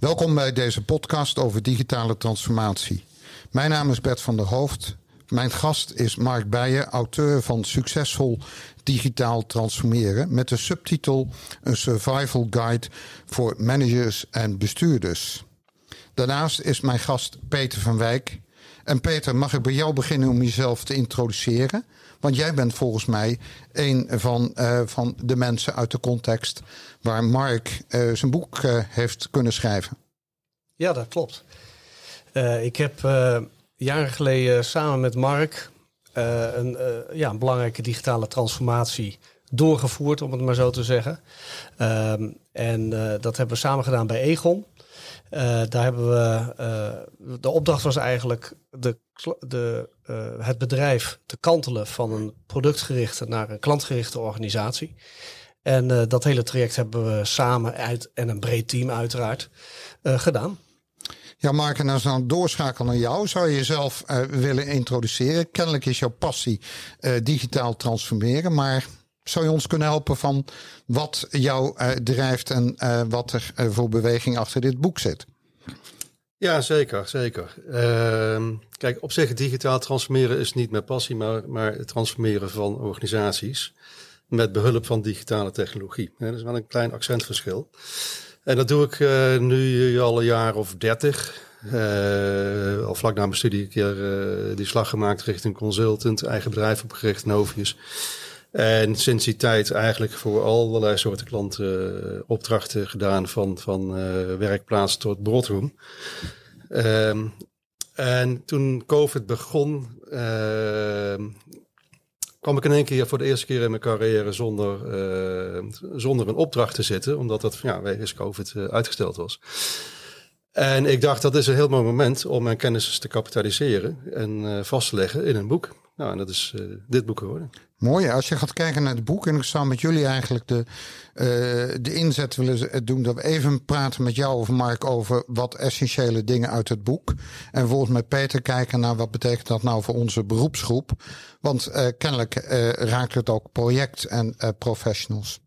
Welkom bij deze podcast over digitale transformatie. Mijn naam is Bert van der Hoofd. Mijn gast is Mark Beijen, auteur van Succesvol Digitaal Transformeren met de subtitel Een Survival Guide voor Managers en Bestuurders. Daarnaast is mijn gast Peter van Wijk. En Peter, mag ik bij jou beginnen om jezelf te introduceren? Want jij bent volgens mij een van, uh, van de mensen uit de context waar Mark uh, zijn boek uh, heeft kunnen schrijven. Ja, dat klopt. ik heb jaren geleden samen met Mark een, ja, een belangrijke digitale transformatie doorgevoerd, om het maar zo te zeggen. Um, en dat hebben we samen gedaan bij Egon. Uh, daar hebben we. Uh, de opdracht was eigenlijk de, de, het bedrijf te kantelen van een productgerichte naar een klantgerichte organisatie. En dat hele traject hebben we samen uit en een breed team uiteraard gedaan. Ja, Mark, en als we dan doorschakelen naar jou, zou je jezelf willen introduceren? Kennelijk is jouw passie digitaal transformeren, maar zou je ons kunnen helpen van wat jou uh, drijft en uh, wat er uh, voor beweging achter dit boek zit? Ja, zeker, zeker. Ehm, kijk, op zich digitaal transformeren is niet mijn passie, maar, maar het transformeren van organisaties met behulp van digitale technologie. dat is wel een klein accentverschil. En dat doe ik nu al een jaar of dertig. al vlak na mijn studie een keer die slag gemaakt richting consultant, eigen bedrijf opgericht, Novius. En sinds die tijd eigenlijk voor allerlei soorten klanten uh, opdrachten gedaan van, van uh, werkplaats tot broodroom. Um, en toen COVID begon, uh, kwam ik in één keer voor de eerste keer in mijn carrière zonder, zonder een opdracht te zitten, omdat dat ja, wegens COVID uitgesteld was. En ik dacht, dat is een heel mooi moment om mijn kennis te kapitaliseren en vast te leggen in een boek. Nou, en dat is dit boek geworden. Mooi. Als je gaat kijken naar het boek, en ik zou met jullie eigenlijk de, uh, de inzet willen doen dat we even praten met jou of Mark over wat essentiële dingen uit het boek. En volgens met Peter kijken naar wat betekent dat nou voor onze beroepsgroep. Want uh, kennelijk uh, raakt het ook project en professionals.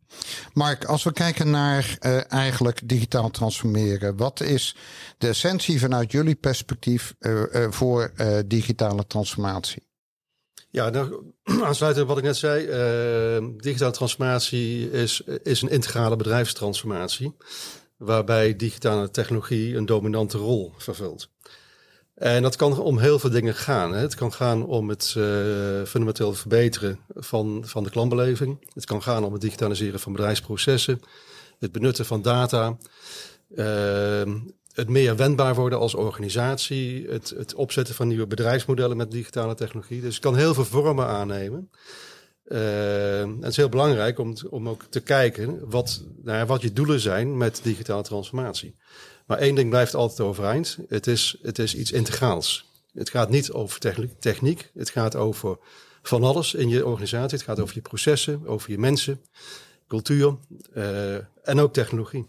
Mark, als we kijken naar eigenlijk digitaal transformeren, wat is de essentie vanuit jullie perspectief voor digitale transformatie? Ja, nou, aansluitend wat ik net zei, uh, digitale transformatie is, is een integrale bedrijfstransformatie, waarbij digitale technologie een dominante rol vervult. En dat kan om heel veel dingen gaan. Hè. Het kan gaan om het uh, fundamenteel verbeteren van, van de klantbeleving. Het kan gaan om het digitaliseren van bedrijfsprocessen, het benutten van data. Uh, het meer wendbaar worden als organisatie, het, het opzetten van nieuwe bedrijfsmodellen met digitale technologie. Dus het kan heel veel vormen aannemen. Uh, en het is heel belangrijk om, om ook te kijken wat, nou wat je doelen zijn met digitale transformatie. Maar één ding blijft altijd overeind. Het is, het is iets integraals. Het gaat niet over techniek. Het gaat over van alles in je organisatie. Het gaat over je processen, over je mensen, cultuur uh, en ook technologie.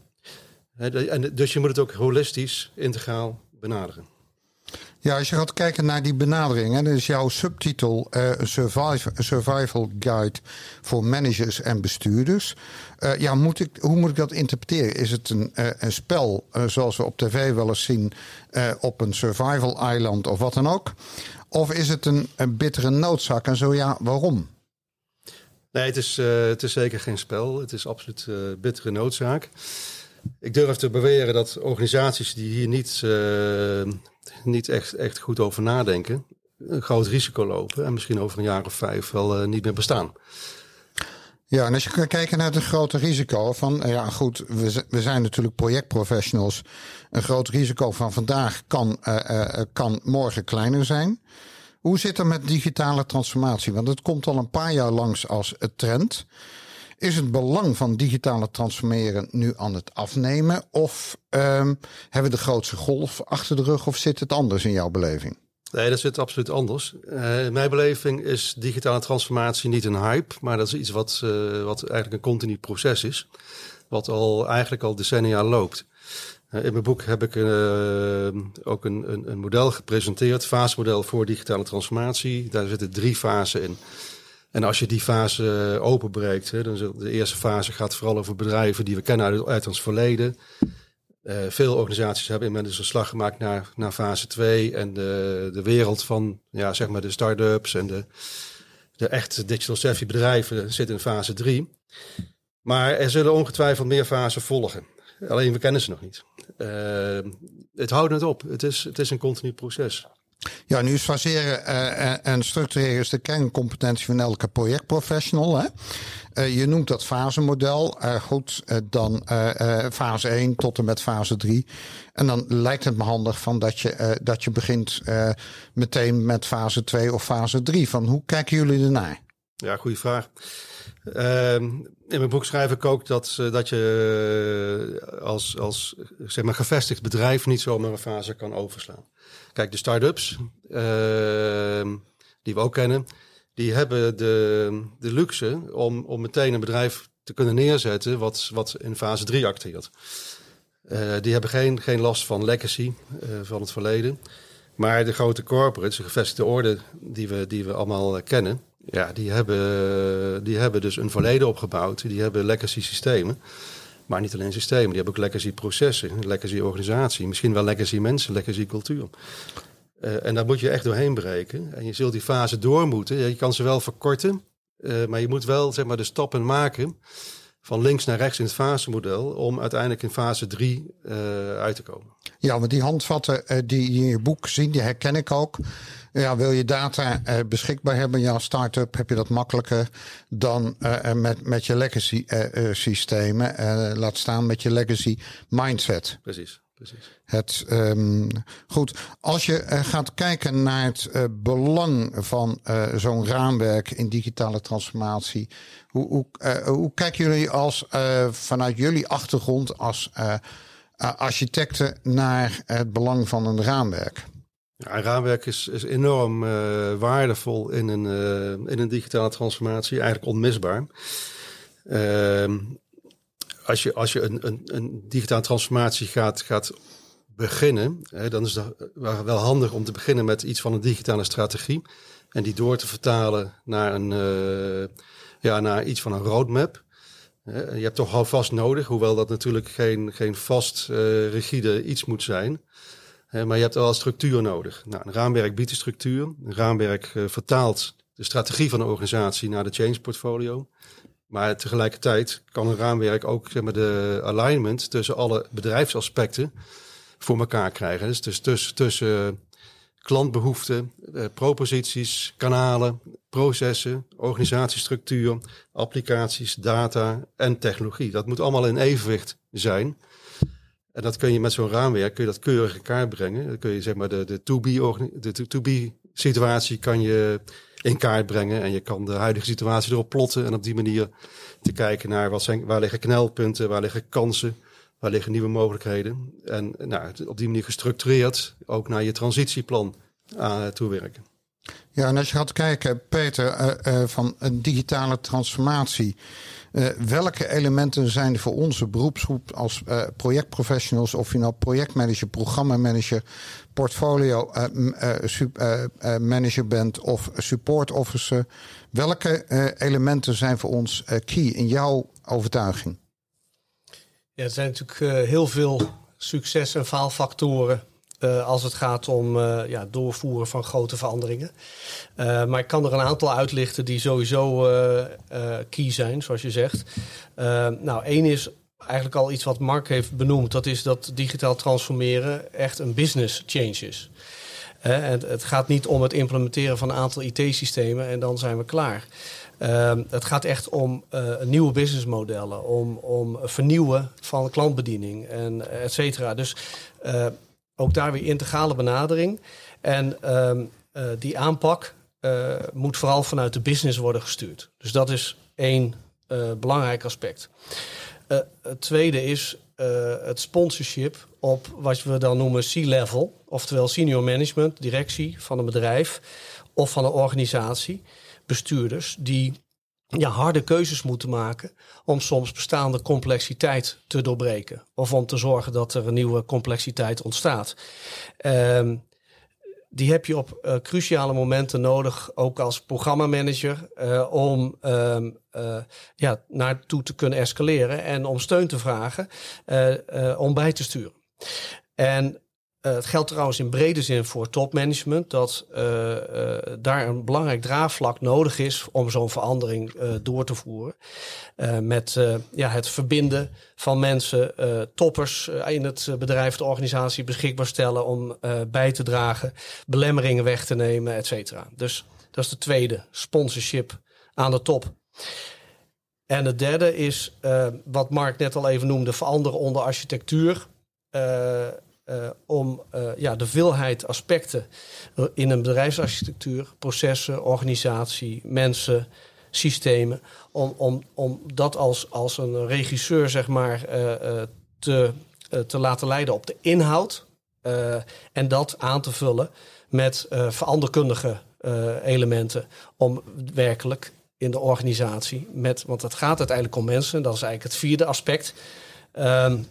En dus je moet het ook holistisch, integraal benaderen. Ja, als je gaat kijken naar die benadering, hè, is jouw subtitel uh, survival, survival Guide voor Managers en Bestuurders. Uh, ja, moet ik, hoe moet ik dat interpreteren? Is het een, uh, een spel zoals we op tv wel eens zien op een survival island of wat dan ook? Of is het een, een bittere noodzaak en zo ja, waarom? Nee, het is, het is zeker geen spel. Het is absoluut bittere noodzaak. Ik durf te beweren dat organisaties die hier niet, uh, niet echt, echt goed over nadenken, een groot risico lopen en misschien over een jaar of vijf wel uh, niet meer bestaan. Ja, en als je kan kijken naar het grote risico van, ja goed, we, we zijn natuurlijk projectprofessionals. Een groot risico van vandaag kan, kan morgen kleiner zijn. Hoe zit het met digitale transformatie? Want het komt al een paar jaar langs als trend. Is het belang van digitale transformeren nu aan het afnemen? Of um, hebben we de grootste golf achter de rug? Of zit het anders in jouw beleving? Nee, dat zit absoluut anders. Uh, in mijn beleving is digitale transformatie niet een hype, maar dat is iets wat, uh, wat eigenlijk een continu proces is. Wat al eigenlijk al decennia loopt. Uh, in mijn boek heb ik ook een, een, een model gepresenteerd, fasemodel voor digitale transformatie. Daar zitten drie fasen in. En als je die fase eh, openbreekt, hè, dan de eerste fase gaat vooral over bedrijven die we kennen uit, uit ons verleden. veel organisaties hebben inmiddels een slag gemaakt naar, naar fase 2 en de, de wereld van ja, zeg maar de start-ups en de, de echt digital savvy bedrijven zitten in fase 3. Maar er zullen ongetwijfeld meer fasen volgen. Alleen we kennen ze nog niet. Uh, het houdt net op. Het is, het is een continu proces. Ja, nu is faseren uh, en structureren is de kerncompetentie van elke projectprofessional. Hè? Uh, je noemt dat fasemodel. Uh, goed, dan fase 1 tot en met fase 3. En dan lijkt het me handig van dat je, dat je begint meteen met fase 2 of fase 3. Van hoe kijken jullie ernaar? Ja, goede vraag. Ehm, in mijn boek schrijf ik ook dat, dat je als, als zeg maar, gevestigd bedrijf niet zomaar een fase kan overslaan. Kijk, de start-ups, ehm, die we ook kennen, die hebben de, de luxe om, om meteen een bedrijf te kunnen neerzetten wat, wat in fase 3 acteert. Uh, die hebben geen, geen last van legacy uh, van het verleden. Maar de grote corporates, de gevestigde orde die we, die we allemaal kennen, ja, die, hebben, die hebben dus een verleden opgebouwd. Die hebben legacy systemen. Maar niet alleen systemen, die hebben ook legacy processen, legacy organisatie, misschien wel legacy mensen, legacy cultuur. Uh, en daar moet je echt doorheen breken. En je zult die fase door moeten. Je kan ze wel verkorten, uh, maar je moet wel zeg maar, de stappen maken van links naar rechts in het fasemodel om uiteindelijk in fase 3 uh, eh, uit te komen. Ja, want die handvatten die je in je boek zien, die herken ik ook. Ja, wil je data uh, beschikbaar hebben in jouw start-up, heb je dat makkelijker dan uh, met, met je legacy uh, systemen. laat staan met je legacy mindset. Precies. Precies. Het, um, goed, als je gaat kijken naar het belang van zo'n raamwerk in digitale transformatie, hoe, hoe, hoe kijken jullie als vanuit jullie achtergrond als architecten naar het belang van een raamwerk? Ja, een raamwerk is, is enorm waardevol in een, in een digitale transformatie, eigenlijk onmisbaar. Uh, als je, als je een, een, een digitale transformatie gaat, gaat beginnen, hè, dan is het wel handig om te beginnen met iets van een digitale strategie. En die door te vertalen naar, een, uh, ja, naar iets van een roadmap. Je hebt toch alvast nodig, hoewel dat natuurlijk geen, geen vast, rigide iets moet zijn maar je hebt wel structuur nodig. Nou, een raamwerk biedt de structuur. Een raamwerk uh, vertaalt de strategie van de organisatie naar de change portfolio. Maar tegelijkertijd kan een raamwerk ook zeg maar, de alignment tussen alle bedrijfsaspecten voor elkaar krijgen. Dus, tussen, tussen klantbehoeften, eh, proposities, kanalen, processen, organisatiestructuur, applicaties, data en technologie. Dat moet allemaal in evenwicht zijn. En dat kun je met zo'n raamwerk kun je dat keurig in kaart brengen. Dan kun je zeg maar de, de to-be situatie kan je in kaart brengen. En je kan de huidige situatie erop plotten. En op die manier te kijken naar wat zijn, waar liggen knelpunten, waar liggen kansen, waar liggen nieuwe mogelijkheden. En nou, op die manier gestructureerd ook naar je transitieplan aan toewerken. Ja, en als je gaat kijken, Peter, uh, uh, van een digitale transformatie. Uh, welke elementen zijn voor onze beroepsgroep als projectprofessionals, of je nou projectmanager, programmamanager, portfolio manager bent of support officer, welke elementen zijn voor ons key in jouw overtuiging? Ja, er zijn natuurlijk heel veel succes- en faalfactoren uh, als het gaat om uh, ja, doorvoeren van grote veranderingen. Uh, maar ik kan er een aantal uitlichten die sowieso key zijn, zoals je zegt. nou, één is eigenlijk al iets wat Mark heeft benoemd. Dat is dat digitaal transformeren echt een business change is. Het, het, gaat niet om het implementeren van een aantal IT-systemen en dan zijn we klaar. het gaat echt om nieuwe businessmodellen, om, om vernieuwen van klantbediening en et cetera. Dus ook daar weer integrale benadering. En ehm, eh, die aanpak uh, moet vooral vanuit de business worden gestuurd. Dus dat is één uh, belangrijk aspect. het tweede is het sponsorship op wat we dan noemen C-level, oftewel senior management, directie van een bedrijf of van een organisatie, bestuurders die ja, harde keuzes moeten maken om soms bestaande complexiteit te doorbreken. Of om te zorgen dat er een nieuwe complexiteit ontstaat. Um, die heb je op uh, cruciale momenten nodig, ook als programmamanager, uh, om uh, ja, naartoe te kunnen escaleren en om steun te vragen om bij te sturen. En uh, het geldt trouwens in brede zin voor topmanagement dat uh, uh, daar een belangrijk draagvlak nodig is om zo'n verandering door te voeren. met ja, het verbinden van mensen, toppers in het bedrijf, de organisatie beschikbaar stellen om bij te dragen, belemmeringen weg te nemen, et cetera. Dus dat is de tweede, sponsorship aan de top. En het derde is wat Mark net al even noemde, veranderen onder architectuur. Uh, om uh, ja, de veelheid aspecten in een bedrijfsarchitectuur, processen, organisatie, mensen, systemen, om, om, om dat als, als een regisseur zeg maar, uh, te, te laten leiden op de inhoud en dat aan te vullen met veranderkundige elementen om werkelijk in de organisatie met, want het gaat uiteindelijk om mensen, dat is eigenlijk het vierde aspect. Ehm,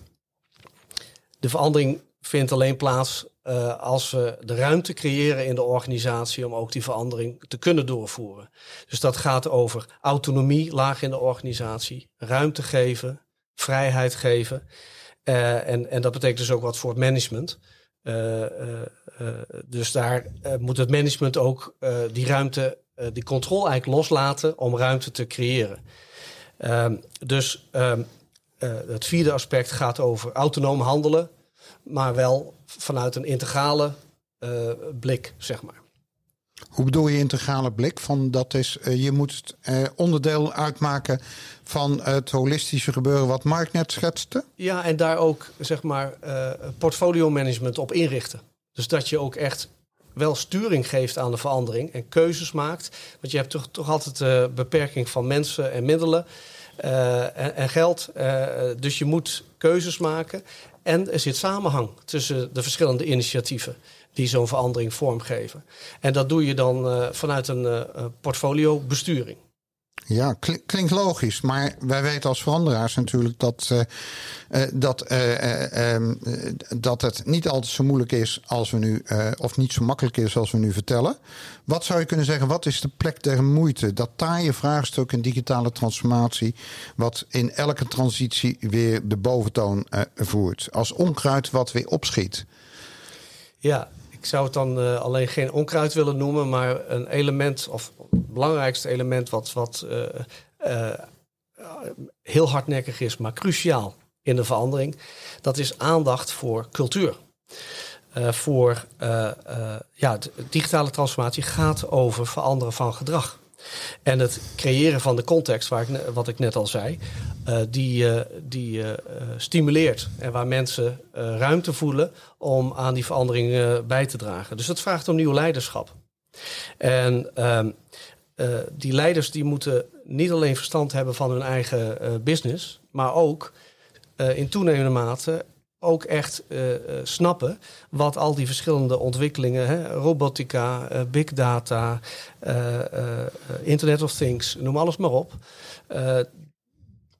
de verandering vindt alleen plaats uh, als we de ruimte creëren in de organisatie om ook die verandering te kunnen doorvoeren. Dus dat gaat over autonomie laag in de organisatie, ruimte geven, vrijheid geven. Uh, en, en dat betekent dus ook wat voor het management. Uh, dus daar moet het management ook die ruimte, die controle eigenlijk loslaten om ruimte te creëren. Ehm, dus ehm, het vierde aspect gaat over autonoom handelen maar wel vanuit een integrale uh, blik, zeg maar. Hoe bedoel je integrale blik? Van dat is, uh, je moet uh, onderdeel uitmaken van het holistische gebeuren wat Mark net schetste? Ja, en daar ook zeg maar portfolio management op inrichten. Dus dat je ook echt wel sturing geeft aan de verandering en keuzes maakt. Want je hebt toch, toch altijd de beperking van mensen en middelen. en, en, geld. dus je moet keuzes maken. En er zit samenhang tussen de verschillende initiatieven die zo'n verandering vormgeven. En dat doe je dan uh, vanuit een uh, portfolio-besturing. Ja, klinkt logisch. Maar wij weten als veranderaars natuurlijk dat, uh, uh, dat, uh, um, dat het niet altijd zo moeilijk is als we nu, of niet zo makkelijk is als we nu vertellen. Wat zou je kunnen zeggen, wat is de plek der moeite? Dat taaie vraagstuk in digitale transformatie, wat in elke transitie weer de boventoon voert. Als onkruid wat weer opschiet. Ja, ik zou het dan uh, alleen geen onkruid willen noemen, maar een element, of het belangrijkste element, wat, wat uh, uh, heel hardnekkig is, maar cruciaal in de verandering, dat is aandacht voor cultuur. voor ja, de digitale transformatie gaat over veranderen van gedrag. En het creëren van de context, waar ik, wat ik net al zei, uh, die, uh, die uh, stimuleert. En waar mensen ruimte voelen om aan die verandering bij te dragen. Dus dat vraagt om nieuw leiderschap. En ehm, die leiders die moeten niet alleen verstand hebben van hun eigen business, maar ook in toenemende mate ook echt uh, snappen wat al die verschillende ontwikkelingen, hè, robotica, uh, big data, Internet of Things, noem alles maar op.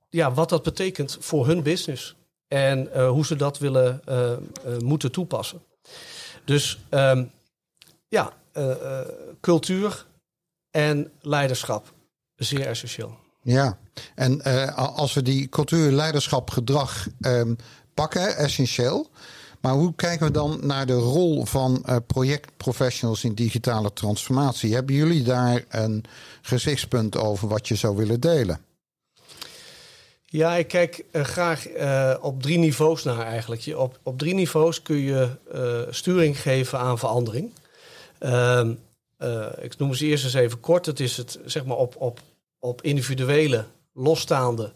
ja, wat dat betekent voor hun business en hoe ze dat willen moeten toepassen. Dus um, ja, cultuur en leiderschap, zeer essentieel. Ja, en als we die cultuur, leiderschap, gedrag um, pakken, essentieel. Maar hoe kijken we dan naar de rol van uh, projectprofessionals in digitale transformatie? Hebben jullie daar een gezichtspunt over wat je zou willen delen? Ja, ik kijk uh, graag uh, op drie niveaus naar eigenlijk. Je, op, op drie niveaus kun je sturing geven aan verandering. Ehm, ik noem ze eerst eens even kort. Het is het zeg maar op, op, op individuele, losstaande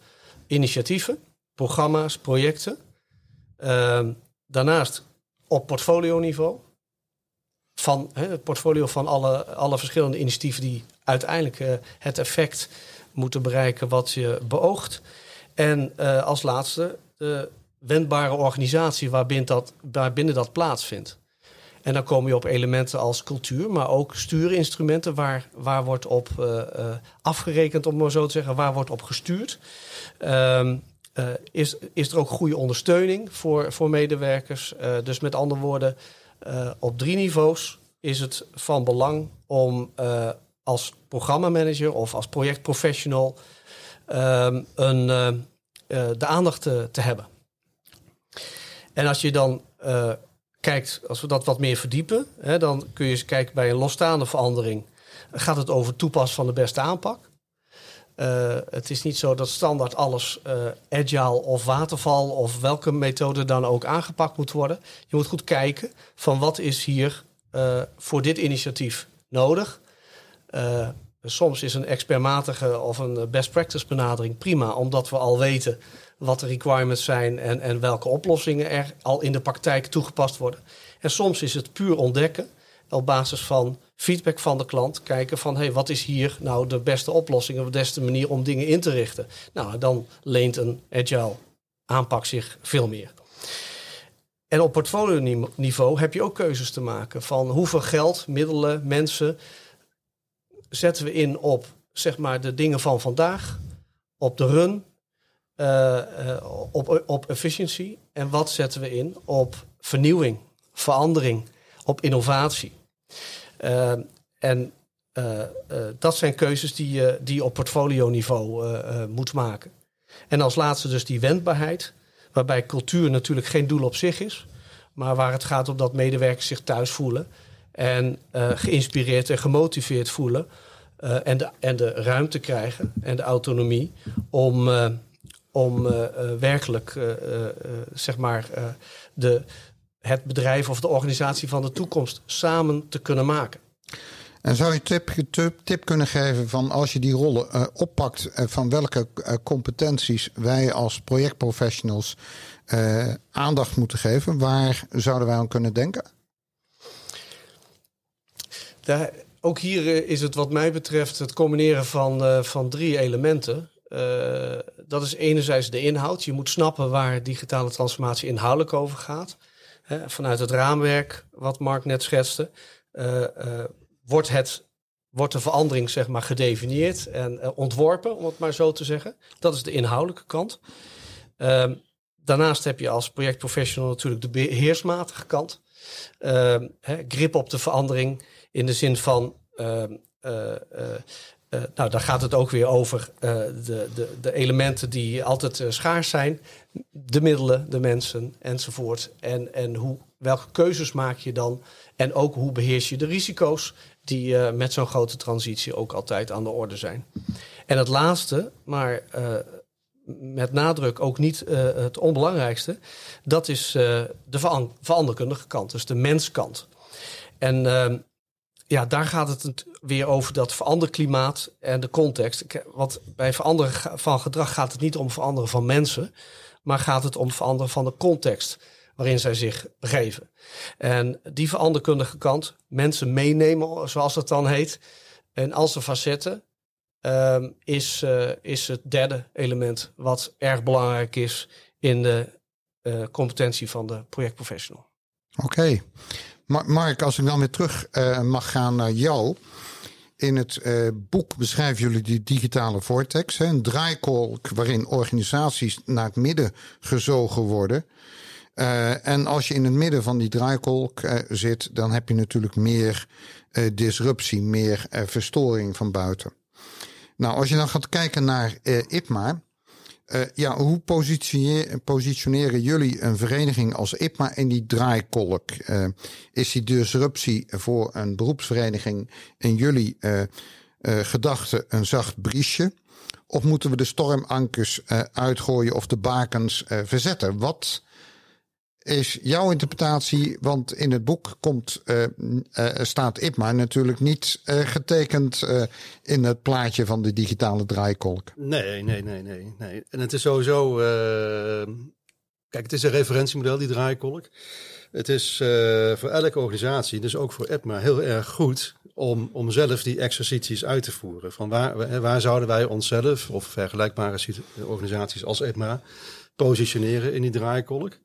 initiatieven, programma's, projecten. Uh, daarnaast op portfolio-niveau. Van hè, het portfolio van alle, alle verschillende initiatieven die uiteindelijk uh, het effect moeten bereiken wat je beoogt. En uh, als laatste de wendbare organisatie waarbinnen dat, waarbinnen dat plaatsvindt. En dan kom je op elementen als cultuur, maar ook stuurinstrumenten waar, waar wordt op uh, afgerekend, om maar zo te zeggen, waar wordt op gestuurd. Um, uh, is, is er ook goede ondersteuning voor, voor medewerkers. Uh, dus met andere woorden, uh, op drie niveaus is het van belang om als programmamanager of als projectprofessional um, een, de aandacht te, te, hebben. En als je dan kijkt, als we dat wat meer verdiepen, hè, dan kun je eens kijken bij een losstaande verandering. Gaat het over toepassen van de beste aanpak? Uh, het is niet zo dat standaard alles uh, agile of waterval of welke methode dan ook aangepakt moet worden. Je moet goed kijken van wat is hier uh, voor dit initiatief nodig. soms is een expertmatige of een best practice benadering prima, omdat we al weten wat de requirements zijn en, en welke oplossingen er al in de praktijk toegepast worden. En soms is het puur ontdekken op basis van feedback van de klant. Kijken van hey, wat is hier nou de beste oplossing of de beste manier om dingen in te richten. Nou, dan leent een agile aanpak zich veel meer. En op portfolio niveau heb je ook keuzes te maken van hoeveel geld, middelen, mensen zetten we in op zeg maar de dingen van vandaag, op de run, uh, uh, op, op efficiëntie en wat zetten we in op vernieuwing, verandering, op innovatie. Uh, en dat zijn keuzes die je, die op portfolio-niveau moet maken. En als laatste dus die wendbaarheid, waarbij cultuur natuurlijk geen doel op zich is, maar waar het gaat om dat medewerkers zich thuis voelen en geïnspireerd en gemotiveerd voelen. en, de, en de ruimte krijgen en de autonomie om om werkelijk zeg maar, de, het bedrijf of de organisatie van de toekomst samen te kunnen maken. En zou je tip, tip, tip kunnen geven van als je die rollen oppakt, van welke competenties wij als projectprofessionals aandacht moeten geven? Waar zouden wij aan kunnen denken? Daar, ook hier is het wat mij betreft het combineren van, van drie elementen. Dat is enerzijds de inhoud. Je moet snappen waar digitale transformatie inhoudelijk over gaat. Vanuit het raamwerk, wat Mark net schetste, uh, uh, wordt, het, wordt de verandering zeg maar, gedefinieerd en ontworpen, om het maar zo te zeggen. Dat is de inhoudelijke kant. Ehm, daarnaast heb je als projectprofessional natuurlijk de beheersmatige kant. Ehm, hè, grip op de verandering in de zin van ehm, uh, nou, dan gaat het ook weer over uh, de, de, de, elementen die altijd uh, schaars zijn. De middelen, de mensen enzovoort. En, en hoe, welke keuzes maak je dan? En ook hoe beheers je de risico's die met zo'n grote transitie ook altijd aan de orde zijn. En het laatste, maar met nadruk ook niet het onbelangrijkste, dat is de veranderkundige kant, dus de menskant. En ehm, ja, daar gaat het weer over dat veranderklimaat en de context. Want bij veranderen van gedrag gaat het niet om veranderen van mensen, maar gaat het om veranderen van de context waarin zij zich begeven. En die veranderkundige kant, mensen meenemen, zoals dat dan heet, en al zijn facetten, um, is, uh, is het derde element wat erg belangrijk is in de uh, competentie van de projectprofessional. Oké. Mark, als ik dan weer terug uh, mag gaan naar jou. In het uh, boek beschrijven jullie die digitale vortex. Hè, een draaikolk waarin organisaties naar het midden gezogen worden. Uh, en als je in het midden van die draaikolk zit, dan heb je natuurlijk meer disruptie, meer verstoring van buiten. Nou, als je dan gaat kijken naar IPMA, uh, ja, hoe positioneren jullie een vereniging als IPMA in die draaikolk? Uh, is die disruptie voor een beroepsvereniging in jullie uh, gedachten een zacht briesje? Of moeten we de stormankers uitgooien of de bakens verzetten? Wat is jouw interpretatie? Want in het boek komt, uh, uh, staat IPMA natuurlijk niet getekend in het plaatje van de digitale draaikolk. Nee, nee, nee, nee. nee. En het is sowieso. kijk, het is een referentiemodel, die draaikolk. Het is voor elke organisatie, dus ook voor IPMA, heel erg goed om, om zelf die exercities uit te voeren. Van waar, waar zouden wij onszelf of vergelijkbare organisaties als IPMA positioneren in die draaikolk?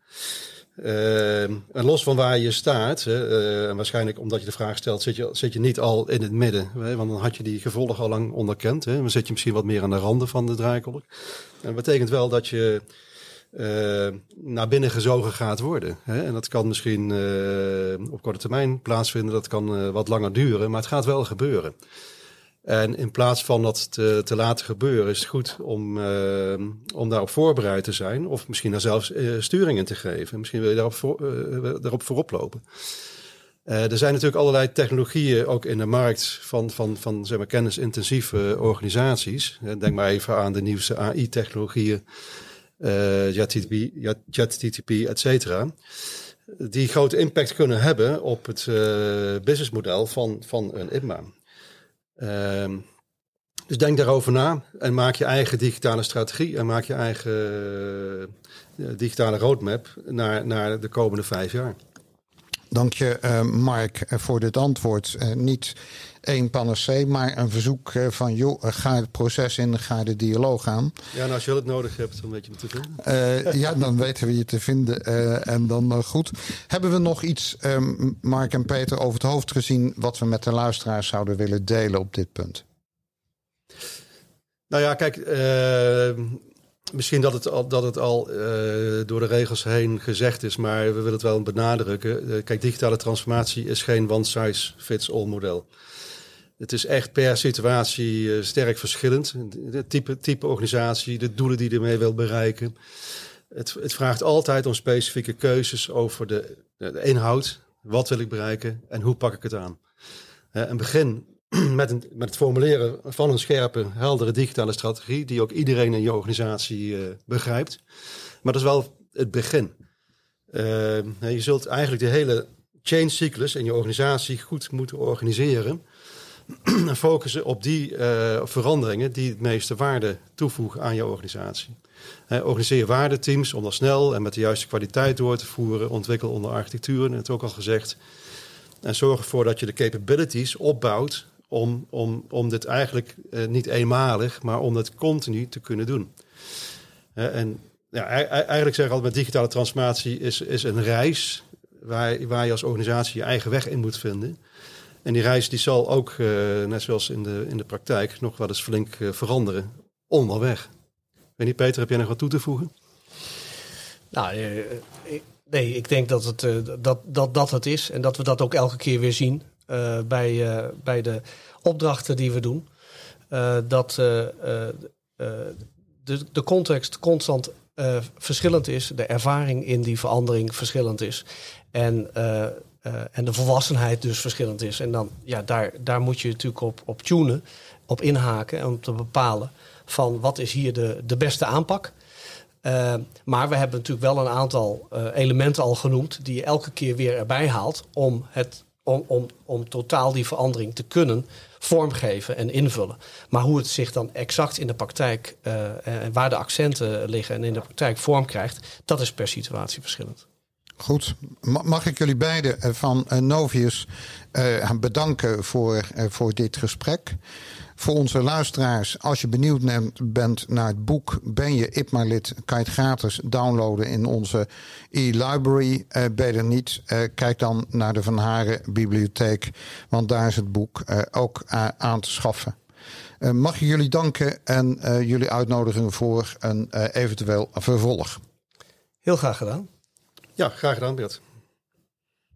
Uh, en los van waar je staat, en waarschijnlijk omdat je de vraag stelt, zit je, zit je niet al in het midden. Hè, want dan had je die gevolgen al lang onderkend. Hè, dan zit je misschien wat meer aan de randen van de draaikolk. En dat betekent wel dat je naar binnen gezogen gaat worden. Hè? En dat kan misschien op korte termijn plaatsvinden, dat kan wat langer duren, maar het gaat wel gebeuren. En in plaats van dat te, te laten gebeuren, is het goed om, uh, om daarop voorbereid te zijn. Of misschien daar zelfs uh, sturing in te geven. Misschien wil je daarop, voor, uh, daarop voorop lopen. er zijn natuurlijk allerlei technologieën ook in de markt van, van, van zeg maar, kennisintensieve organisaties. Denk maar even aan de nieuwste AI-technologieën, JetTTP, et cetera. Die grote impact kunnen hebben op het businessmodel van, van een IPMA. Ehm, dus denk daarover na en maak je eigen digitale strategie en maak je eigen uh, digitale roadmap naar, naar de komende vijf jaar. Dank je, uh, Mark, eh, voor dit antwoord. Uh, niet één panacee, maar een verzoek van... joh, ga het proces in, ga de dialoog aan. Ja, nou, als je het nodig hebt, dan weet je me te vinden. ja, dan weten we je te vinden. en dan goed. Hebben we nog iets, ehm, Mark en Peter, over het hoofd gezien... wat we met de luisteraars zouden willen delen op dit punt? Nou ja, kijk Misschien dat het al, dat het al uh, door de regels heen gezegd is, maar we willen het wel benadrukken. Uh, kijk, digitale transformatie is geen one-size-fits-all model. Het is echt per situatie uh, sterk verschillend. Het type, type organisatie, de doelen die je ermee wil bereiken. Het, het vraagt altijd om specifieke keuzes over de, de, inhoud. Wat wil ik bereiken en hoe pak ik het aan? een begin met, een, met het formuleren van een scherpe, heldere digitale strategie, die ook iedereen in je organisatie uh, begrijpt. Maar dat is wel het begin. Uh, je zult eigenlijk de hele change cyclus in je organisatie goed moeten organiseren. en focussen op die uh, veranderingen die het meeste waarde toevoegen aan je organisatie. organiseer waardeteams om dat snel en met de juiste kwaliteit door te voeren. Ontwikkel onder architectuur, net ook al gezegd. En zorg ervoor dat je de capabilities opbouwt om, om, om dit eigenlijk uh, niet eenmalig, maar om het continu te kunnen doen. Uh, en ja, eigenlijk zeg ik altijd, met digitale transformatie is, is een reis waar, waar je als organisatie je eigen weg in moet vinden. En die reis die zal ook, uh, net zoals in de, in de praktijk, nog wel eens flink veranderen onderweg. weet niet, Peter, heb jij nog wat toe te voegen? Nou, nee, ik denk dat het, dat, dat, dat het is en dat we dat ook elke keer weer zien. Eh, bij, eh, bij de opdrachten die we doen. Eh, dat de, de context constant verschillend is, de ervaring in die verandering verschillend is. En, en de volwassenheid dus verschillend is. En dan, ja, daar, daar moet je natuurlijk op, op tunen, op inhaken en om te bepalen van wat is hier de, de beste aanpak. Maar we hebben natuurlijk wel een aantal elementen al genoemd die je elke keer weer erbij haalt om het om, om, om totaal die verandering te kunnen vormgeven en invullen. Maar hoe het zich dan exact in de praktijk uh, en waar de accenten liggen en in de praktijk vorm krijgt, dat is per situatie verschillend. Goed, mag ik jullie beiden eh, van Novius uh, bedanken voor, voor dit gesprek. Voor onze luisteraars, als je benieuwd bent naar het boek Ben je IPMA-lid, kan je het gratis downloaden in onze e-library. Uh, ben je niet, uh, kijk dan naar de Van Haren bibliotheek, want daar is het boek uh, ook aan te schaffen. mag ik jullie danken en jullie uitnodigen voor een eventueel vervolg. Heel graag gedaan. Ja, graag gedaan Bert.